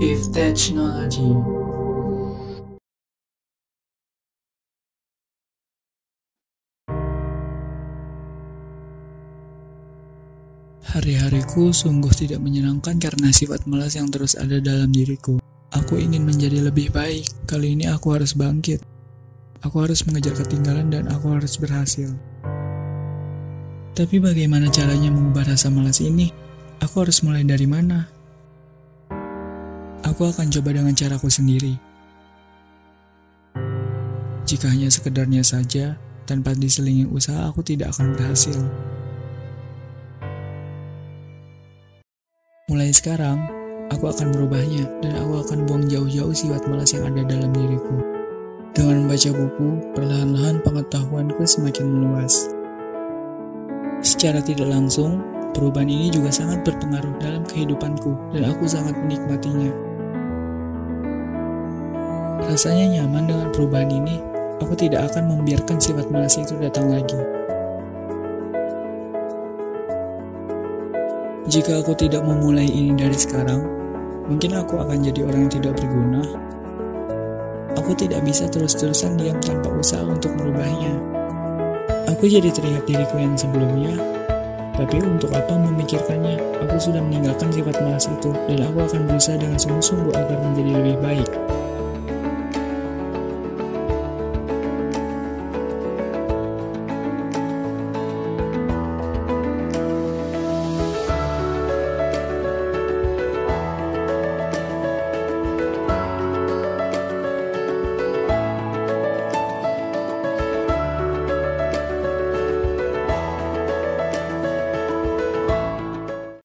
If Technology Hari-hariku sungguh tidak menyenangkan karena sifat malas yang terus ada dalam diriku. Aku ingin menjadi lebih baik. Kali ini aku harus bangkit. Aku harus mengejar ketinggalan dan aku harus berhasil. Tapi bagaimana caranya mengubah rasa malas ini? Aku harus mulai dari mana? Aku akan coba dengan caraku sendiri. Jika hanya sekedarnya saja, tanpa diselingi usaha aku tidak akan berhasil. Mulai sekarang, aku akan merubahnya dan aku akan buang jauh-jauh sifat malas yang ada dalam diriku. Dengan membaca buku, perlahan-lahan pengetahuanku semakin meluas. Secara tidak langsung, perubahan ini juga sangat berpengaruh dalam kehidupanku dan aku sangat menikmatinya. Rasanya nyaman dengan perubahan ini, aku tidak akan membiarkan sifat malas itu datang lagi. Jika aku tidak memulai ini dari sekarang, mungkin aku akan jadi orang yang tidak berguna. Aku tidak bisa terus-terusan diam tanpa usaha untuk merubahnya. Aku jadi teringat diriku yang sebelumnya, tapi untuk apa memikirkannya? Aku sudah meninggalkan sifat malas itu, dan aku akan berusaha dengan sungguh-sungguh agar menjadi lebih baik.